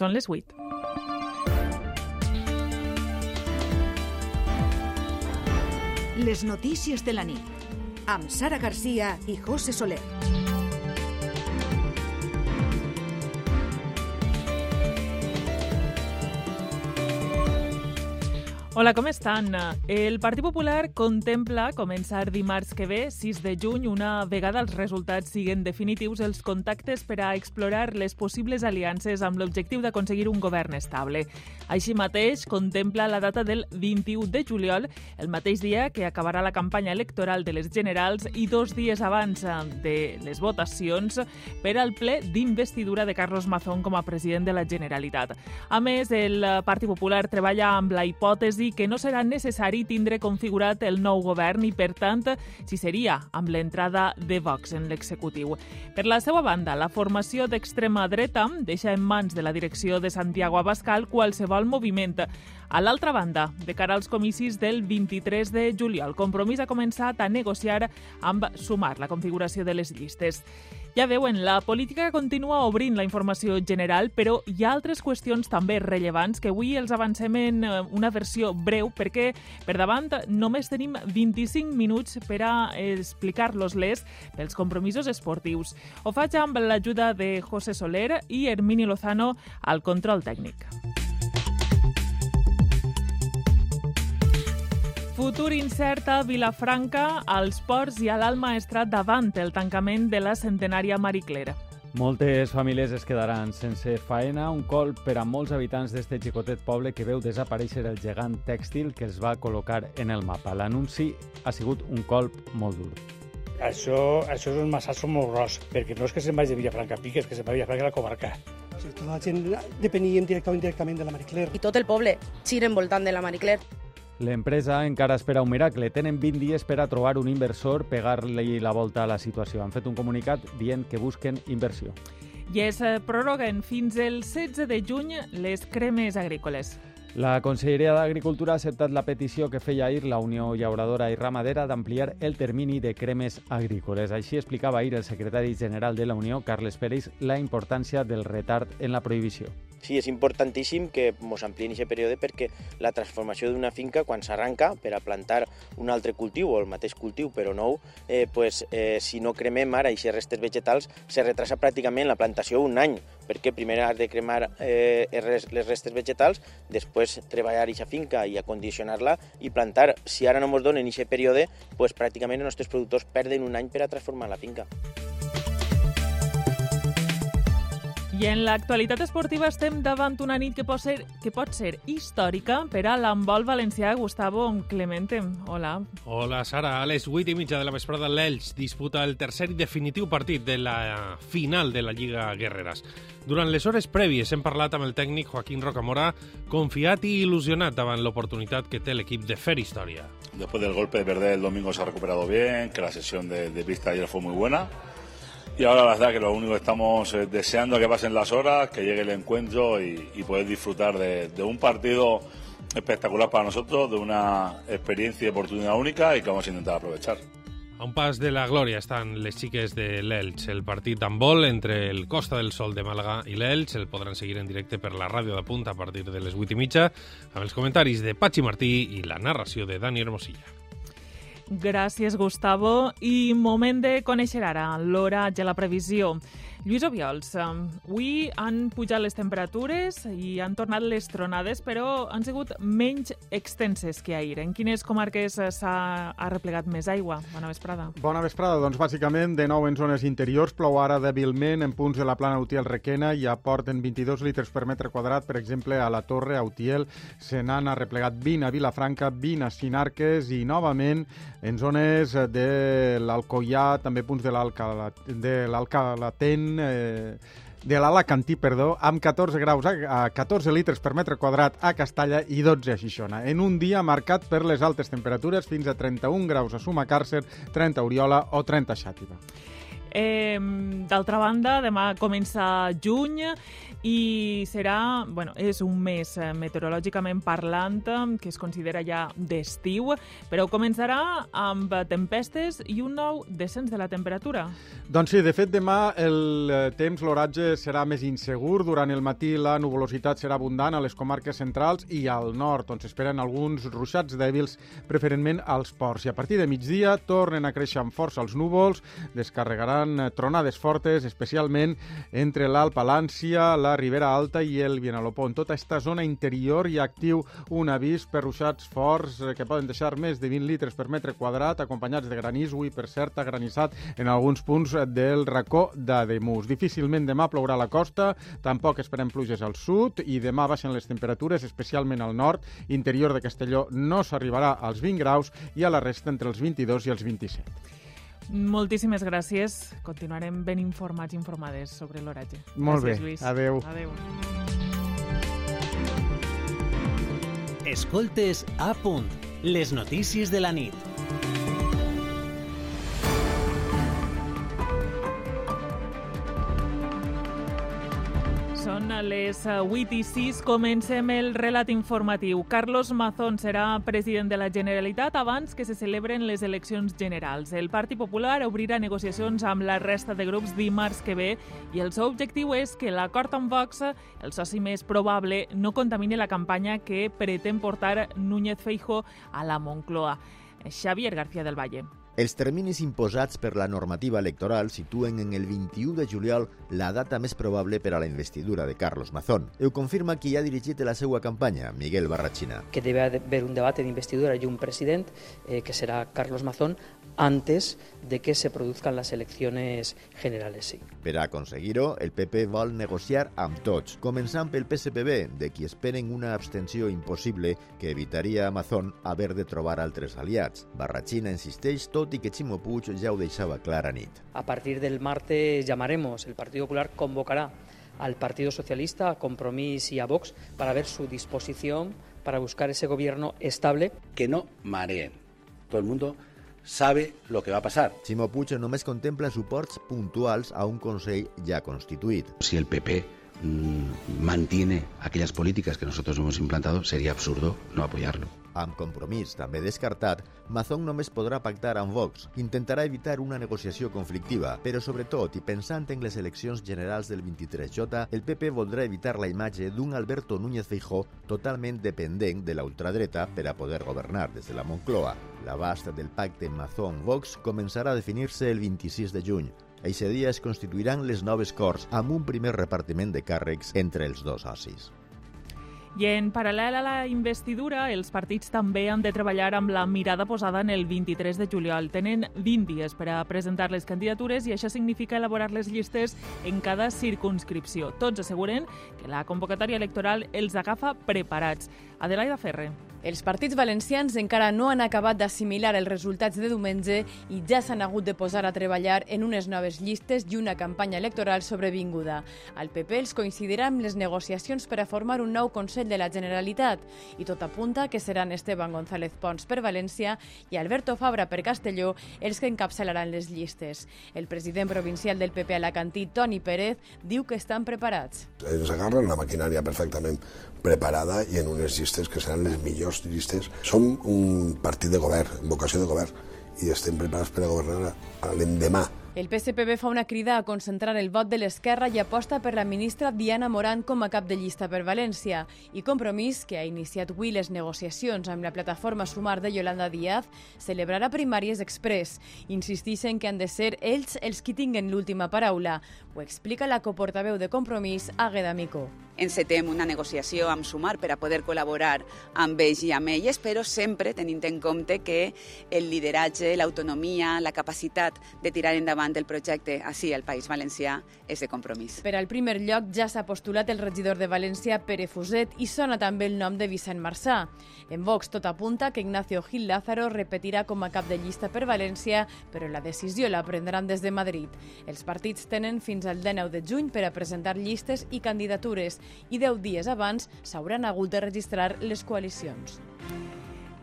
Són les 8. Les notícies de la nit amb Sara Garcia i José Soler. Hola, com estan? El Partit Popular contempla començar dimarts que ve, 6 de juny, una vegada els resultats siguen definitius, els contactes per a explorar les possibles aliances amb l'objectiu d'aconseguir un govern estable. Així mateix, contempla la data del 21 de juliol, el mateix dia que acabarà la campanya electoral de les generals i dos dies abans de les votacions per al ple d'investidura de Carlos Mazón com a president de la Generalitat. A més, el Partit Popular treballa amb la hipòtesi que no serà necessari tindre configurat el nou govern i, per tant, si seria amb l'entrada de Vox en l'executiu. Per la seva banda, la formació d'extrema dreta deixa en mans de la direcció de Santiago Abascal qualsevol moviment. A l'altra banda, de cara als comicis del 23 de juliol, Compromís ha començat a negociar amb Sumar la configuració de les llistes. Ja veuen, la política continua obrint la informació general, però hi ha altres qüestions també rellevants que avui els avancem en eh, una versió breu perquè per davant només tenim 25 minuts per a explicar-los-les pels compromisos esportius. Ho faig amb l'ajuda de José Soler i Hermini Lozano al control tècnic. Futur incert a Vilafranca, als ports i a l'Alt Maestrat davant el tancament de la centenària Marie Moltes famílies es quedaran sense faena, un colp per a molts habitants d'este xicotet poble que veu desaparèixer el gegant tèxtil que els va col·locar en el mapa. L'anunci ha sigut un colp molt dur. Això, això és un massatge molt gros, perquè no és que se'n vagi de Villafranca a Piques, que se'n va a Villafranca a la comarca. Sí, tota la gent depenien directament o indirectament de la Marie Claire. I tot el poble gira envoltant de la Marie Claire. L'empresa encara espera un miracle. Tenen 20 dies per a trobar un inversor, pegar-li la volta a la situació. Han fet un comunicat dient que busquen inversió. I es eh, prorroguen fins el 16 de juny les cremes agrícoles. La Conselleria d'Agricultura ha acceptat la petició que feia ahir la Unió Llauradora i Ramadera d'ampliar el termini de cremes agrícoles. Així explicava ahir el secretari general de la Unió, Carles Pérez, la importància del retard en la prohibició. Sí, és importantíssim que ens ampliïn aquest període perquè la transformació d'una finca, quan s'arranca per a plantar un altre cultiu o el mateix cultiu però nou, eh, pues, eh, si no cremem ara aquestes restes vegetals, se retrasa pràcticament la plantació un any, perquè primer has de cremar eh, les restes vegetals, després treballar aquesta finca i acondicionar-la i plantar. Si ara no ens donen aquest període, pues, pràcticament els nostres productors perden un any per a transformar la finca. I en l'actualitat esportiva estem davant una nit que pot ser, que pot ser històrica per a l'embol valencià Gustavo Clemente. Hola. Hola, Sara. A les 8 i mitja de la vesprada, l'Elx disputa el tercer i definitiu partit de la final de la Lliga Guerreras. Durant les hores prèvies hem parlat amb el tècnic Joaquín Rocamora, confiat i il·lusionat davant l'oportunitat que té l'equip de fer història. Después del golpe de perder el domingo se ha recuperado bien, que la sesión de, de pista ayer fue muy buena y ahora la verdad que lo único que estamos eh, deseando que pasen las horas, que llegue el encuentro y, y poder disfrutar de, un partido espectacular para nosotros, de una experiencia y oportunidad única y que vamos a intentar aprovechar. A un pas de la glòria estan les xiques de l'Elx. El partit d'handbol entre el Costa del Sol de Màlaga i l'Elx el podran seguir en directe per la ràdio de Punta a partir de les 8 i mitja amb els comentaris de Patxi Martí i la narració de Dani Hermosilla. Gràcies, Gustavo. I moment de conèixer ara l'oratge, la previsió. Lluís Obiols, avui han pujat les temperatures i han tornat les tronades, però han sigut menys extenses que ahir. En quines comarques s'ha replegat més aigua? Bona vesprada. Bona vesprada. Doncs bàsicament de nou en zones interiors, plou ara dèbilment en punts de la plana Utiel-Requena i aporten 22 litres per metre quadrat, per exemple, a la Torre, a Utiel, se n'han arreplegat 20 a Vilafranca, 20 a Sinarques i novament en zones de l'Alcoià, també punts de l'Alcalatent, eh, de l'Alacantí, perdó, amb 14 graus a, a 14 litres per metre quadrat a Castalla i 12 a Xixona. En un dia marcat per les altes temperatures fins a 31 graus a Sumacàrcer, 30 a Oriola o 30 a Xàtiva. Eh, D'altra banda, demà comença juny i serà, bueno, és un mes eh, meteorològicament parlant que es considera ja d'estiu, però començarà amb tempestes i un nou descens de la temperatura. Doncs sí, de fet, demà el eh, temps, l'oratge serà més insegur. Durant el matí la nuvolositat serà abundant a les comarques centrals i al nord, on s'esperen alguns ruixats dèbils, preferentment als ports. I a partir de migdia tornen a créixer amb força els núvols, descarregaran eh, tronades fortes, especialment entre l'Alp Alància, la Ribera Alta i el Vienalopó. En tota aquesta zona interior hi ha actiu un avís per ruixats forts eh, que poden deixar més de 20 litres per metre quadrat, acompanyats de granís, avui, per cert, granissat en alguns punts del racó d'Ademús. Difícilment demà plourà la costa, tampoc esperem pluges al sud i demà baixen les temperatures, especialment al nord. Interior de Castelló no s'arribarà als 20 graus i a la resta entre els 22 i els 27. Moltíssimes gràcies. Continuarem ben informats i informades sobre l'oratge. Molt gràcies, bé. Lluís. Adeu. Adeu. Escoltes a punt. Les notícies de la nit. Les 8 i 6. Comencem el relat informatiu. Carlos Mazón serà president de la Generalitat abans que se celebren les eleccions generals. El Partit Popular obrirà negociacions amb la resta de grups dimarts que ve i el seu objectiu és que l'acord amb Vox, el soci més probable, no contamini la campanya que pretén portar Núñez Feijó a la Moncloa. Xavier García del Valle. Els terminis imposats per la normativa electoral situen en el 21 de juliol la data més probable per a la investidura de Carlos Mazón. Ho confirma qui ha dirigit la seva campanya, Miguel Barrachina. Que debe haber un debate de investidura y un presidente, eh, que será Carlos Mazón, antes de que se produzcan las elecciones generales. Sí. Per a aconseguir-ho, el PP vol negociar amb tots, començant pel PSPB, de qui esperen una abstenció impossible que evitaria a Mazón haver de trobar altres aliats. Barrachina insisteix, tot i que Ximo Puig ja ho deixava clar a nit. A partir del martes llamaremos, el Partido Popular convocará al Partido Socialista, a Compromís y a Vox para ver su disposición para buscar ese gobierno estable. Que no mareen. Todo el mundo sabe lo que va a pasar. Ximo Puig només contempla suports puntuals a un Consell ja constituït. Si el PP mantiene aquellas políticas que nosotros hemos implantado, sería absurdo no apoyarlo. Amb compromís també descartat, Mazón només podrà pactar amb Vox. Intentarà evitar una negociació conflictiva, però sobretot, i pensant en les eleccions generals del 23J, el PP voldrà evitar la imatge d'un Alberto Núñez Feijó totalment dependent de la ultradreta per a poder governar des de la Moncloa. L'abast del pacte Mazón-Vox començarà a definir-se el 26 de juny. Eixe dia es constituiran les noves Corts amb un primer repartiment de càrrecs entre els dos socis. I en paral·lel a la investidura, els partits també han de treballar amb la mirada posada en el 23 de juliol. Tenen 20 dies per a presentar les candidatures i això significa elaborar les llistes en cada circunscripció. Tots asseguren que la convocatòria electoral els agafa preparats. Adelaida Ferre. Els partits valencians encara no han acabat d'assimilar els resultats de diumenge i ja s'han hagut de posar a treballar en unes noves llistes i una campanya electoral sobrevinguda. El PP els coincidirà amb les negociacions per a formar un nou Consell de la Generalitat i tot apunta que seran Esteban González Pons per València i Alberto Fabra per Castelló els que encapçalaran les llistes. El president provincial del PP a Alacantí, Toni Pérez, diu que estan preparats. Ens agarren la maquinària perfectament preparada i en unes llistes que seran les millors llistes. Som un partit de govern, vocació de govern, i estem preparats per a governar l'endemà. El PSPB fa una crida a concentrar el vot de l'esquerra i aposta per la ministra Diana Morant com a cap de llista per València. I Compromís, que ha iniciat avui les negociacions amb la plataforma Sumar de Yolanda Díaz, celebrarà primàries express. Insisteixen que han de ser ells els qui tinguen l'última paraula. Ho explica la coportaveu de Compromís, Àgueda Mico. Encetem una negociació amb Sumar per a poder col·laborar amb ells i amb elles, però sempre tenint en compte que el lideratge, l'autonomia, la capacitat de tirar endavant el projecte així al País Valencià és de compromís. Per al primer lloc ja s'ha postulat el regidor de València, Pere Fuset, i sona també el nom de Vicent Marçà. En Vox tot apunta que Ignacio Gil Lázaro repetirà com a cap de llista per València, però la decisió la prendran des de Madrid. Els partits tenen fins al 19 de juny per a presentar llistes i candidatures i 10 dies abans s'hauran hagut de registrar les coalicions.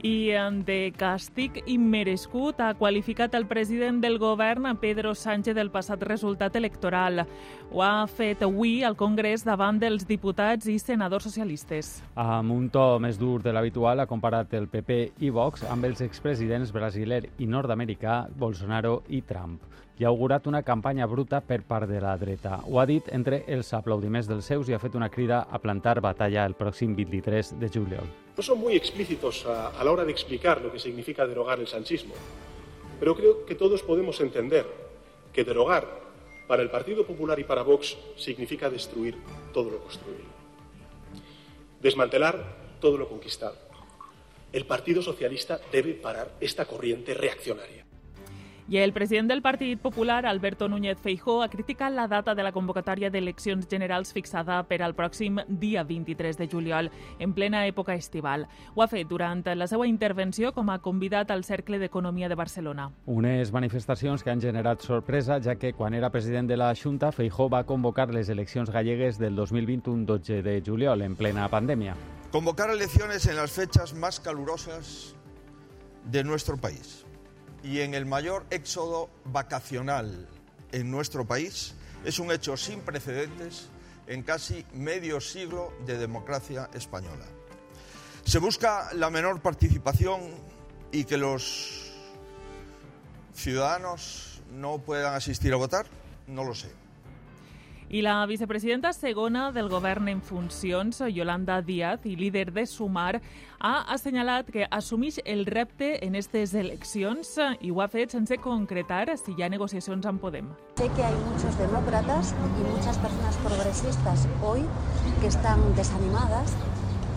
I de càstig immerescut ha qualificat el president del govern, Pedro Sánchez, del passat resultat electoral. Ho ha fet avui al Congrés davant dels diputats i senadors socialistes. Amb un to més dur de l'habitual ha comparat el PP i Vox amb els expresidents brasiler i nord-americà Bolsonaro i Trump i ha augurat una campanya bruta per part de la dreta. Ho ha dit entre els aplaudiments dels seus i ha fet una crida a plantar batalla el pròxim 23 de juliol. No son muy explícitos a, a la hora de explicar lo que significa derogar el sanchismo, pero creo que todos podemos entender que derogar para el Partido Popular y para Vox significa destruir todo lo construido, desmantelar todo lo conquistado. El Partido Socialista debe parar esta corriente reaccionaria. I el president del Partit Popular, Alberto Núñez Feijó, ha criticat la data de la convocatòria d'eleccions generals fixada per al pròxim dia 23 de juliol, en plena època estival. Ho ha fet durant la seva intervenció com a convidat al Cercle d'Economia de Barcelona. Unes manifestacions que han generat sorpresa, ja que quan era president de la Junta, Feijó va convocar les eleccions gallegues del 2020 un 12 de juliol, en plena pandèmia. Convocar elecciones en las fechas más calurosas de nuestro país y en el mayor éxodo vacacional en nuestro país es un hecho sin precedentes en casi medio siglo de democracia española. Se busca la menor participación y que los ciudadanos no puedan asistir a votar, no lo sé. I la vicepresidenta segona del govern en funcions, Yolanda Díaz, i líder de Sumar, ha assenyalat que assumeix el repte en aquestes eleccions i ho ha fet sense concretar si hi ha negociacions amb Podem. Sé que hay muchos demócratas y muchas personas progresistas hoy que están desanimadas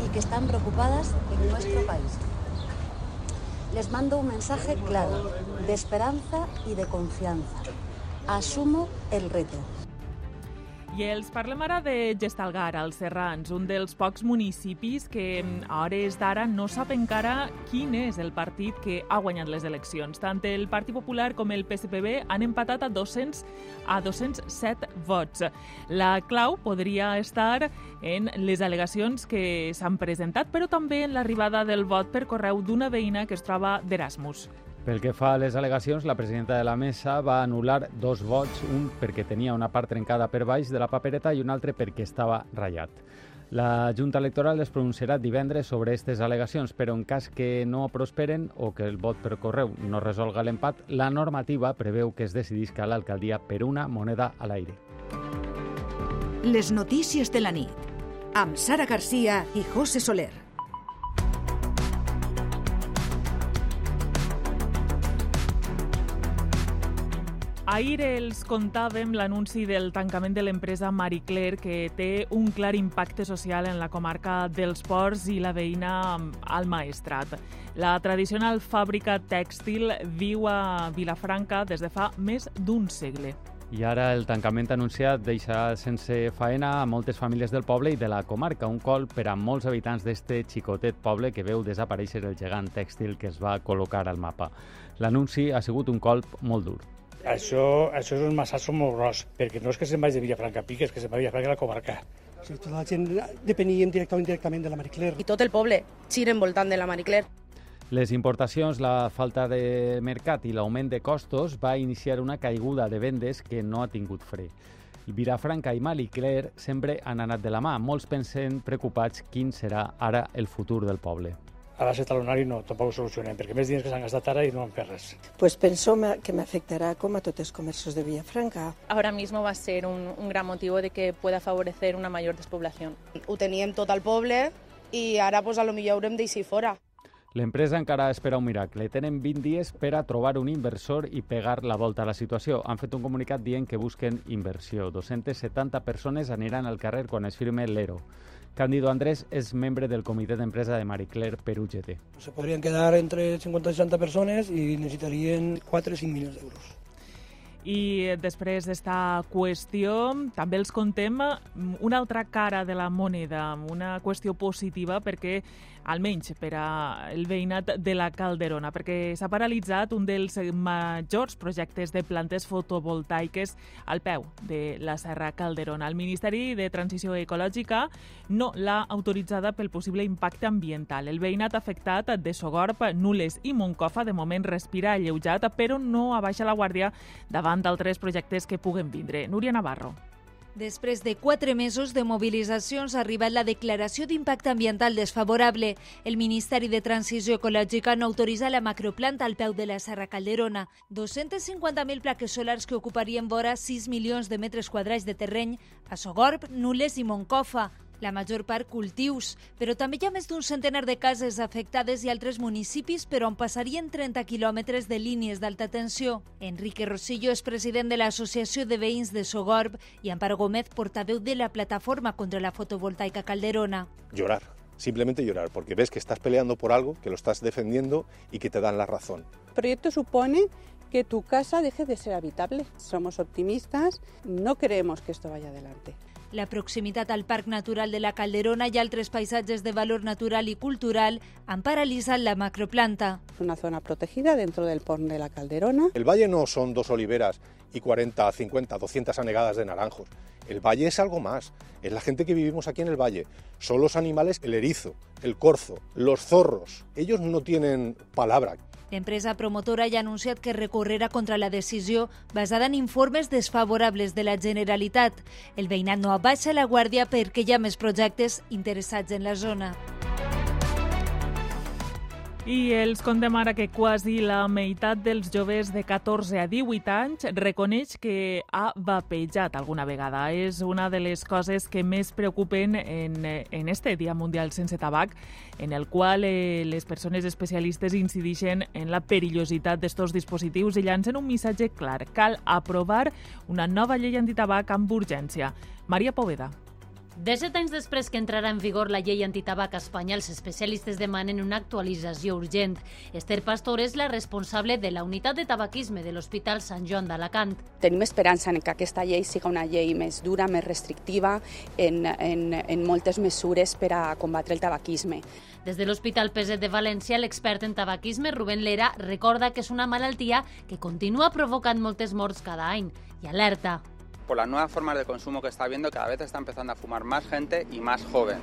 y que están preocupadas en nuestro país. Les mando un mensaje claro, de esperanza y de confianza. Asumo el reto. I els parlem ara de Gestalgar, als Serrans, un dels pocs municipis que a hores d'ara no sap encara quin és el partit que ha guanyat les eleccions. Tant el Partit Popular com el PSPB han empatat a 200 a 207 vots. La clau podria estar en les al·legacions que s'han presentat, però també en l'arribada del vot per correu d'una veïna que es troba d'Erasmus. Pel que fa a les al·legacions, la presidenta de la mesa va anul·lar dos vots, un perquè tenia una part trencada per baix de la papereta i un altre perquè estava ratllat. La Junta Electoral es pronunciarà divendres sobre aquestes al·legacions, però en cas que no prosperen o que el vot per correu no resolga l'empat, la normativa preveu que es decidisca l'alcaldia per una moneda a l'aire. Les notícies de la nit amb Sara Garcia i José Soler. Ahir els contàvem l'anunci del tancament de l'empresa Marie Claire que té un clar impacte social en la comarca dels Ports i la veïna al Maestrat. La tradicional fàbrica tèxtil viu a Vilafranca des de fa més d'un segle. I ara el tancament anunciat deixa sense faena a moltes famílies del poble i de la comarca, un col per a molts habitants d'este xicotet poble que veu desaparèixer el gegant tèxtil que es va col·locar al mapa. L'anunci ha sigut un colp molt dur. Això, això és un massatge molt gros, perquè no és que se'n vagi de Villafranca a Pique, és que se'n va a Villafranca a la comarca. Sí, tota la gent depeníem directe o indirectament de la Marie Claire. I tot el poble gira envoltant de la Marie Claire. Les importacions, la falta de mercat i l'augment de costos va iniciar una caiguda de vendes que no ha tingut fre. Vilafranca i Marie Claire sempre han anat de la mà. Molts pensen preocupats quin serà ara el futur del poble a base talonari no, tampoc ho solucionem, perquè més diners que s'han gastat ara i no han fet res. Pues penso que me afectará como a todos los comercios de Villafranca. Ahora mismo va a ser un, un gran motivo de que pueda favorecer una mayor despoblación. Ho teníem tot al poble i ara pues, a lo millor haurem d'eixir fora. L'empresa encara espera un miracle. Tenen 20 dies per a trobar un inversor i pegar la volta a la situació. Han fet un comunicat dient que busquen inversió. 270 persones aniran al carrer quan es firme l'ERO. Cándido Andrés es membre del comitè d'empresa de Marie Claire per UGT. Se podrien quedar entre 50 i 60 persones i necessitarien 4 o 5 milions d'euros. I després d'esta qüestió també els contem una altra cara de la moneda, una qüestió positiva perquè almenys per al veïnat de la Calderona, perquè s'ha paralitzat un dels majors projectes de plantes fotovoltaiques al peu de la Serra Calderona. El Ministeri de Transició Ecològica no l'ha autoritzada pel possible impacte ambiental. El veïnat afectat de Sogorp, Nules i Moncofa de moment respira alleujat, però no abaixa la guàrdia davant d'altres projectes que puguen vindre. Núria Navarro. Després de quatre mesos de mobilitzacions ha arribat la declaració d'impacte ambiental desfavorable. El Ministeri de Transició Ecològica no autoritza la macroplanta al peu de la Serra Calderona. 250.000 plaques solars que ocuparien vora 6 milions de metres quadrats de terreny a Sogorb, Nules i Moncofa la major part cultius, però també hi ha més d'un centenar de cases afectades i altres municipis per on passarien 30 quilòmetres de línies d'alta tensió. Enrique Rosillo és president de l'Associació de Veïns de Sogorb i Amparo Gómez, portaveu de la plataforma contra la fotovoltaica Calderona. Llorar, simplemente llorar, porque ves que estás peleando por algo, que lo estás defendiendo y que te dan la razón. El proyecto supone que tu casa deje de ser habitable. Somos optimistas, no creemos que esto vaya adelante. La proximitat al Parc Natural de la Calderona i altres paisatges de valor natural i cultural han paralitzat la macroplanta. Es una zona protegida dentro del pont de la Calderona. El valle no son dos oliveras y 40, 50, 200 anegadas de naranjos. El valle es algo más. Es la gente que vivimos aquí en el valle. Son los animales, el erizo, el corzo, los zorros. Ellos no tienen palabra. L'empresa promotora ja ha anunciat que recorrerà contra la decisió basada en informes desfavorables de la Generalitat. El veïnat no abaixa la guàrdia perquè hi ha més projectes interessats en la zona. I els contem ara que quasi la meitat dels joves de 14 a 18 anys reconeix que ha vapejat alguna vegada. És una de les coses que més preocupen en, en este Dia Mundial Sense Tabac, en el qual eh, les persones especialistes incideixen en la perillositat d'estos dispositius i llancen un missatge clar. Cal aprovar una nova llei antitabac amb urgència. Maria Poveda. 17 anys després que entrarà en vigor la llei antitabac a Espanya, els especialistes demanen una actualització urgent. Esther Pastor és la responsable de la unitat de tabaquisme de l'Hospital Sant Joan d'Alacant. Tenim esperança en que aquesta llei siga una llei més dura, més restrictiva en, en, en moltes mesures per a combatre el tabaquisme. Des de l'Hospital Peset de València, l'expert en tabaquisme, Rubén Lera, recorda que és una malaltia que continua provocant moltes morts cada any i alerta por las nuevas formas de consumo que está habiendo, cada vez está empezando a fumar más gente y más joven.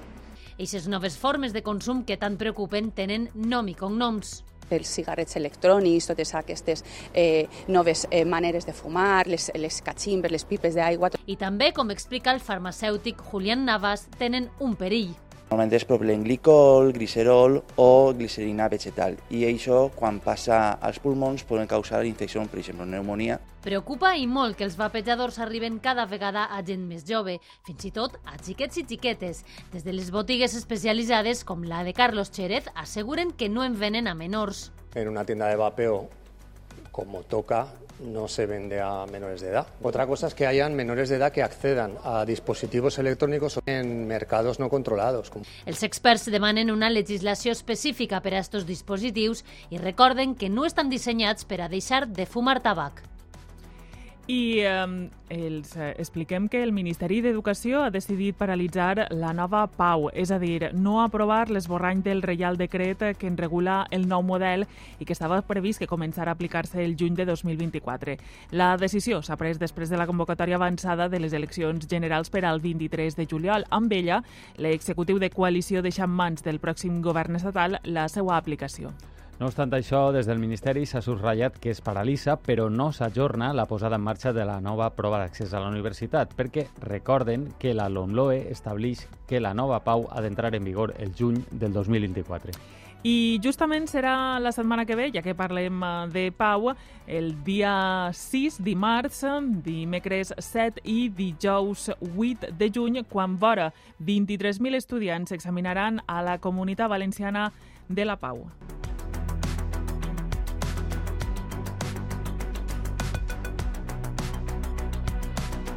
Eixes noves formes de consum que tant preocupen tenen nom i cognoms els cigarrets electrònics, totes aquestes eh, noves eh, maneres de fumar, les, les cachimbes, les pipes d'aigua... I també, com explica el farmacèutic Julián Navas, tenen un perill. Normalment és propilenglicol, glicerol o glicerina vegetal i això quan passa als pulmons poden causar infecció, per exemple, pneumonia. Preocupa i molt que els vapejadors arriben cada vegada a gent més jove, fins i tot a xiquets i xiquetes. Des de les botigues especialitzades, com la de Carlos Xérez, asseguren que no en venen a menors. En una tienda de vapeo, como toca, no se vende a menores de edad. Otra cosa es que hayan menores de edad que accedan a dispositivos electrónicos en mercados no controlados. Els experts demanen una legislació específica per a estos dispositius i recorden que no estan dissenyats per a deixar de fumar tabac. I eh, els expliquem que el Ministeri d'Educació ha decidit paralitzar la nova PAU, és a dir, no aprovar l'esborrany del Reial Decret que en regula el nou model i que estava previst que començara a aplicar-se el juny de 2024. La decisió s'ha pres després de la convocatòria avançada de les eleccions generals per al 23 de juliol. Amb ella, l'executiu de coalició deixa en mans del pròxim govern estatal la seva aplicació. No obstant això, des del Ministeri s'ha subratllat que es paralitza, però no s'ajorna la posada en marxa de la nova prova d'accés a la universitat, perquè recorden que la LOMLOE estableix que la nova PAU ha d'entrar en vigor el juny del 2024. I justament serà la setmana que ve, ja que parlem eh, de Pau, el dia 6, dimarts, dimecres 7 i dijous 8 de juny, quan vora 23.000 estudiants s'examinaran a la Comunitat Valenciana de la Pau.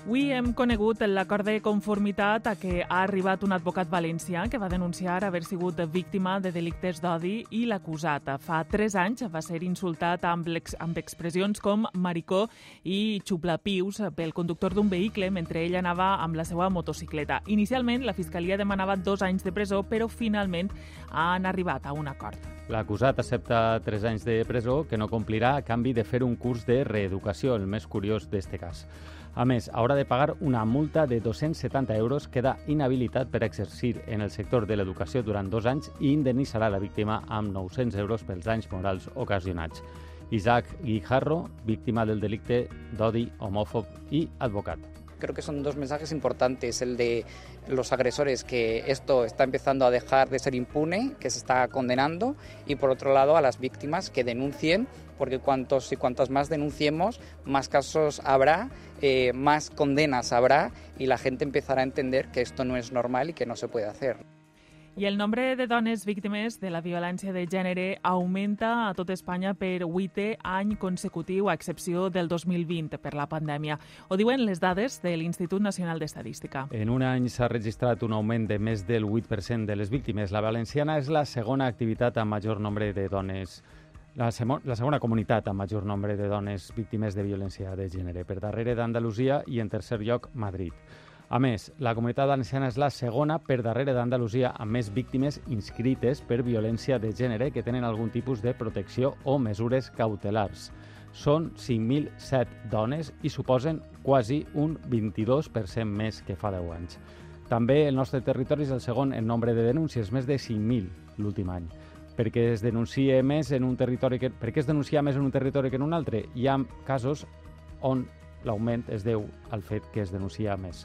Avui hem conegut l'acord de conformitat a què ha arribat un advocat valencià que va denunciar haver sigut víctima de delictes d'odi i l'acusat. Fa tres anys va ser insultat amb, ex amb expressions com maricó i xuplapius pel conductor d'un vehicle mentre ell anava amb la seva motocicleta. Inicialment, la Fiscalia demanava dos anys de presó, però finalment han arribat a un acord. L'acusat accepta tres anys de presó que no complirà a canvi de fer un curs de reeducació, el més curiós d'este cas. A més, haurà de pagar una multa de 270 euros, queda inhabilitat per exercir en el sector de l'educació durant dos anys i indemnitzarà la víctima amb 900 euros pels danys morals ocasionats. Isaac Guijarro, víctima del delicte d'odi homòfob i advocat. Creo que son dos mensajes importantes, el de los agresores, que esto está empezando a dejar de ser impune, que se está condenando, y por otro lado a las víctimas que denuncien, porque cuantos y cuantas más denunciemos, más casos habrá, eh, más condenas habrá, y la gente empezará a entender que esto no es normal y que no se puede hacer. I el nombre de dones víctimes de la violència de gènere augmenta a tot Espanya per vuitè any consecutiu, a excepció del 2020 per la pandèmia. Ho diuen les dades de l'Institut Nacional d'Estadística. En un any s'ha registrat un augment de més del 8% de les víctimes. La valenciana és la segona activitat amb major nombre de dones la, la segona comunitat amb major nombre de dones víctimes de violència de gènere, per darrere d'Andalusia i en tercer lloc Madrid. A més, la comunitat valenciana és la segona per darrere d'Andalusia amb més víctimes inscrites per violència de gènere que tenen algun tipus de protecció o mesures cautelars. Són 5.007 dones i suposen quasi un 22% més que fa 10 anys. També el nostre territori és el segon en nombre de denúncies, més de 5.000 l'últim any. Perquè es denuncia més en un territori que... Per què es denuncia més en un territori que en un altre? Hi ha casos on l'augment es deu al fet que es denuncia més.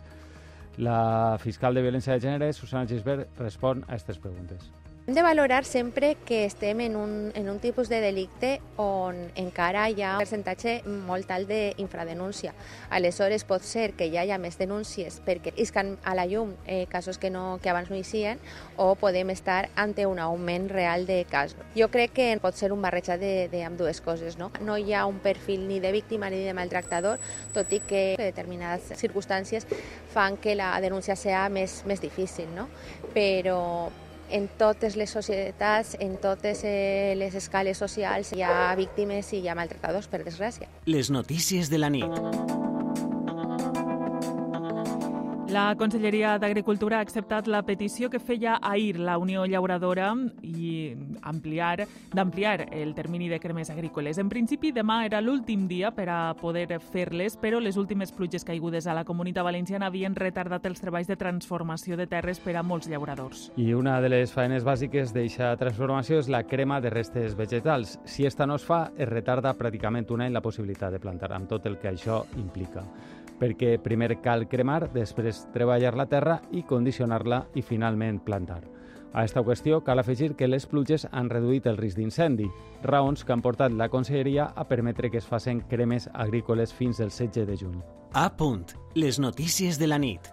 La fiscal de violència de gènere, Susana Gisbert, respon a aquestes preguntes. Hem de valorar sempre que estem en un, en un tipus de delicte on encara hi ha un percentatge molt alt d'infradenúncia. Aleshores pot ser que hi hagi més denúncies perquè iscan a la llum eh, casos que, no, que abans no hi sien o podem estar ante un augment real de casos. Jo crec que pot ser un barreja d'amb dues coses. No? no hi ha un perfil ni de víctima ni de maltractador, tot i que determinades circumstàncies fan que la denúncia sea més, més difícil. No? Però, en totes les societats, en totes eh, les escales socials, hi ha víctimes i hi ha maltratadors, per desgràcia. Les notícies de la nit. La Conselleria d'Agricultura ha acceptat la petició que feia ahir la Unió Llauradora i ampliar d'ampliar el termini de cremes agrícoles. En principi, demà era l'últim dia per a poder fer-les, però les últimes pluges caigudes a la comunitat valenciana havien retardat els treballs de transformació de terres per a molts llauradors. I una de les faenes bàsiques d'aquesta transformació és la crema de restes vegetals. Si esta no es fa, es retarda pràcticament un any la possibilitat de plantar, amb tot el que això implica perquè primer cal cremar, després treballar la terra i condicionar-la i finalment plantar. A aquesta qüestió cal afegir que les pluges han reduït el risc d'incendi, raons que han portat la Conselleria a permetre que es facin cremes agrícoles fins al 16 de juny. A punt. Les notícies de la nit.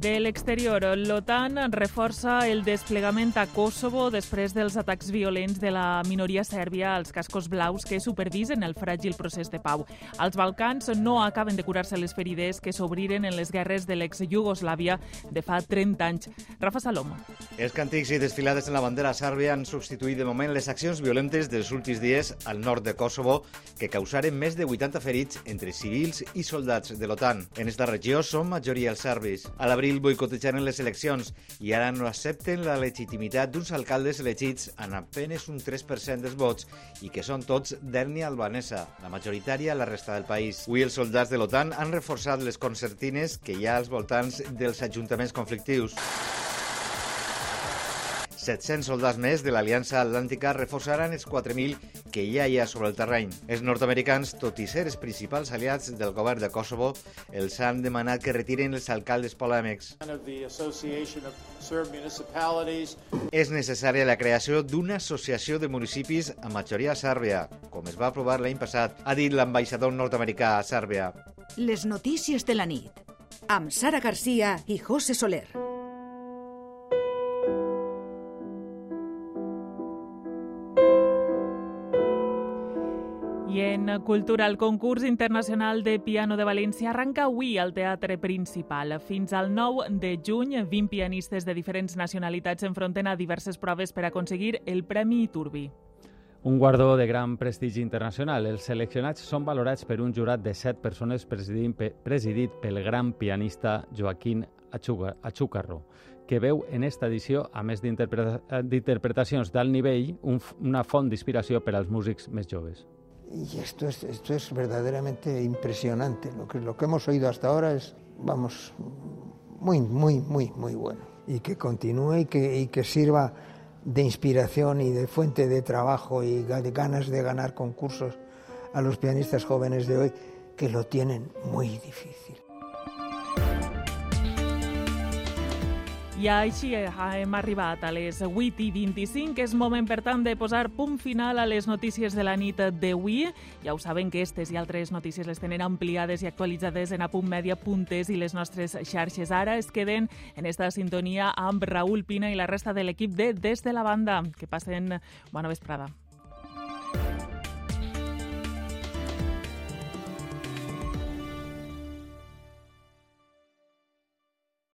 De l'exterior, l'OTAN reforça el desplegament a Kosovo després dels atacs violents de la minoria sèrbia als cascos blaus que supervisen el fràgil procés de pau. Els Balcans no acaben de curar-se les ferides que s'obriren en les guerres de l'ex-Jugoslàvia de fa 30 anys. Rafa Salom. Els càntics i desfilades en la bandera sàrbia han substituït de moment les accions violentes dels últims dies al nord de Kosovo que causaren més de 80 ferits entre civils i soldats de l'OTAN. En esta regió són majoria els serbis. A l'abril abril boicotejaren les eleccions i ara no accepten la legitimitat d'uns alcaldes elegits en apenes un 3% dels vots i que són tots d'ètnia albanesa, la majoritària a la resta del país. Avui els soldats de l'OTAN han reforçat les concertines que hi ha als voltants dels ajuntaments conflictius. 700 soldats més de l'Aliança Atlàntica reforçaran els 4.000 que ja hi ha sobre el terreny. Els nord-americans, tot i ser els principals aliats del govern de Kosovo, els han demanat que retiren els alcaldes polèmics. És necessària la creació d'una associació de municipis amb majoria sàrbia, com es va aprovar l'any passat, ha dit l'ambaixador nord-americà a Sàrbia. Les notícies de la nit, amb Sara Garcia i José Soler. Cultura, concurs internacional de piano de València arranca avui al Teatre Principal. Fins al 9 de juny, 20 pianistes de diferents nacionalitats s'enfronten a diverses proves per aconseguir el Premi Iturbi. Un guardó de gran prestigi internacional. Els seleccionats són valorats per un jurat de set persones presidit pel gran pianista Joaquín Achúcarro, que veu en esta edició, a més d'interpretacions d'alt nivell, un, una font d'inspiració per als músics més joves. Y esto es, esto es verdaderamente impresionante. Lo que, lo que hemos oído hasta ahora es, vamos, muy, muy, muy, muy bueno. Y que continúe y que, y que sirva de inspiración y de fuente de trabajo y de ganas de ganar concursos a los pianistas jóvenes de hoy que lo tienen muy difícil. I així hem arribat a les 8 i 25. És moment, per tant, de posar punt final a les notícies de la nit d'avui. Ja ho saben que aquestes i altres notícies les tenen ampliades i actualitzades en apuntmedia.es i les nostres xarxes. Ara es queden en esta sintonia amb Raül Pina i la resta de l'equip de Des de la Banda. Que passen bona vesprada.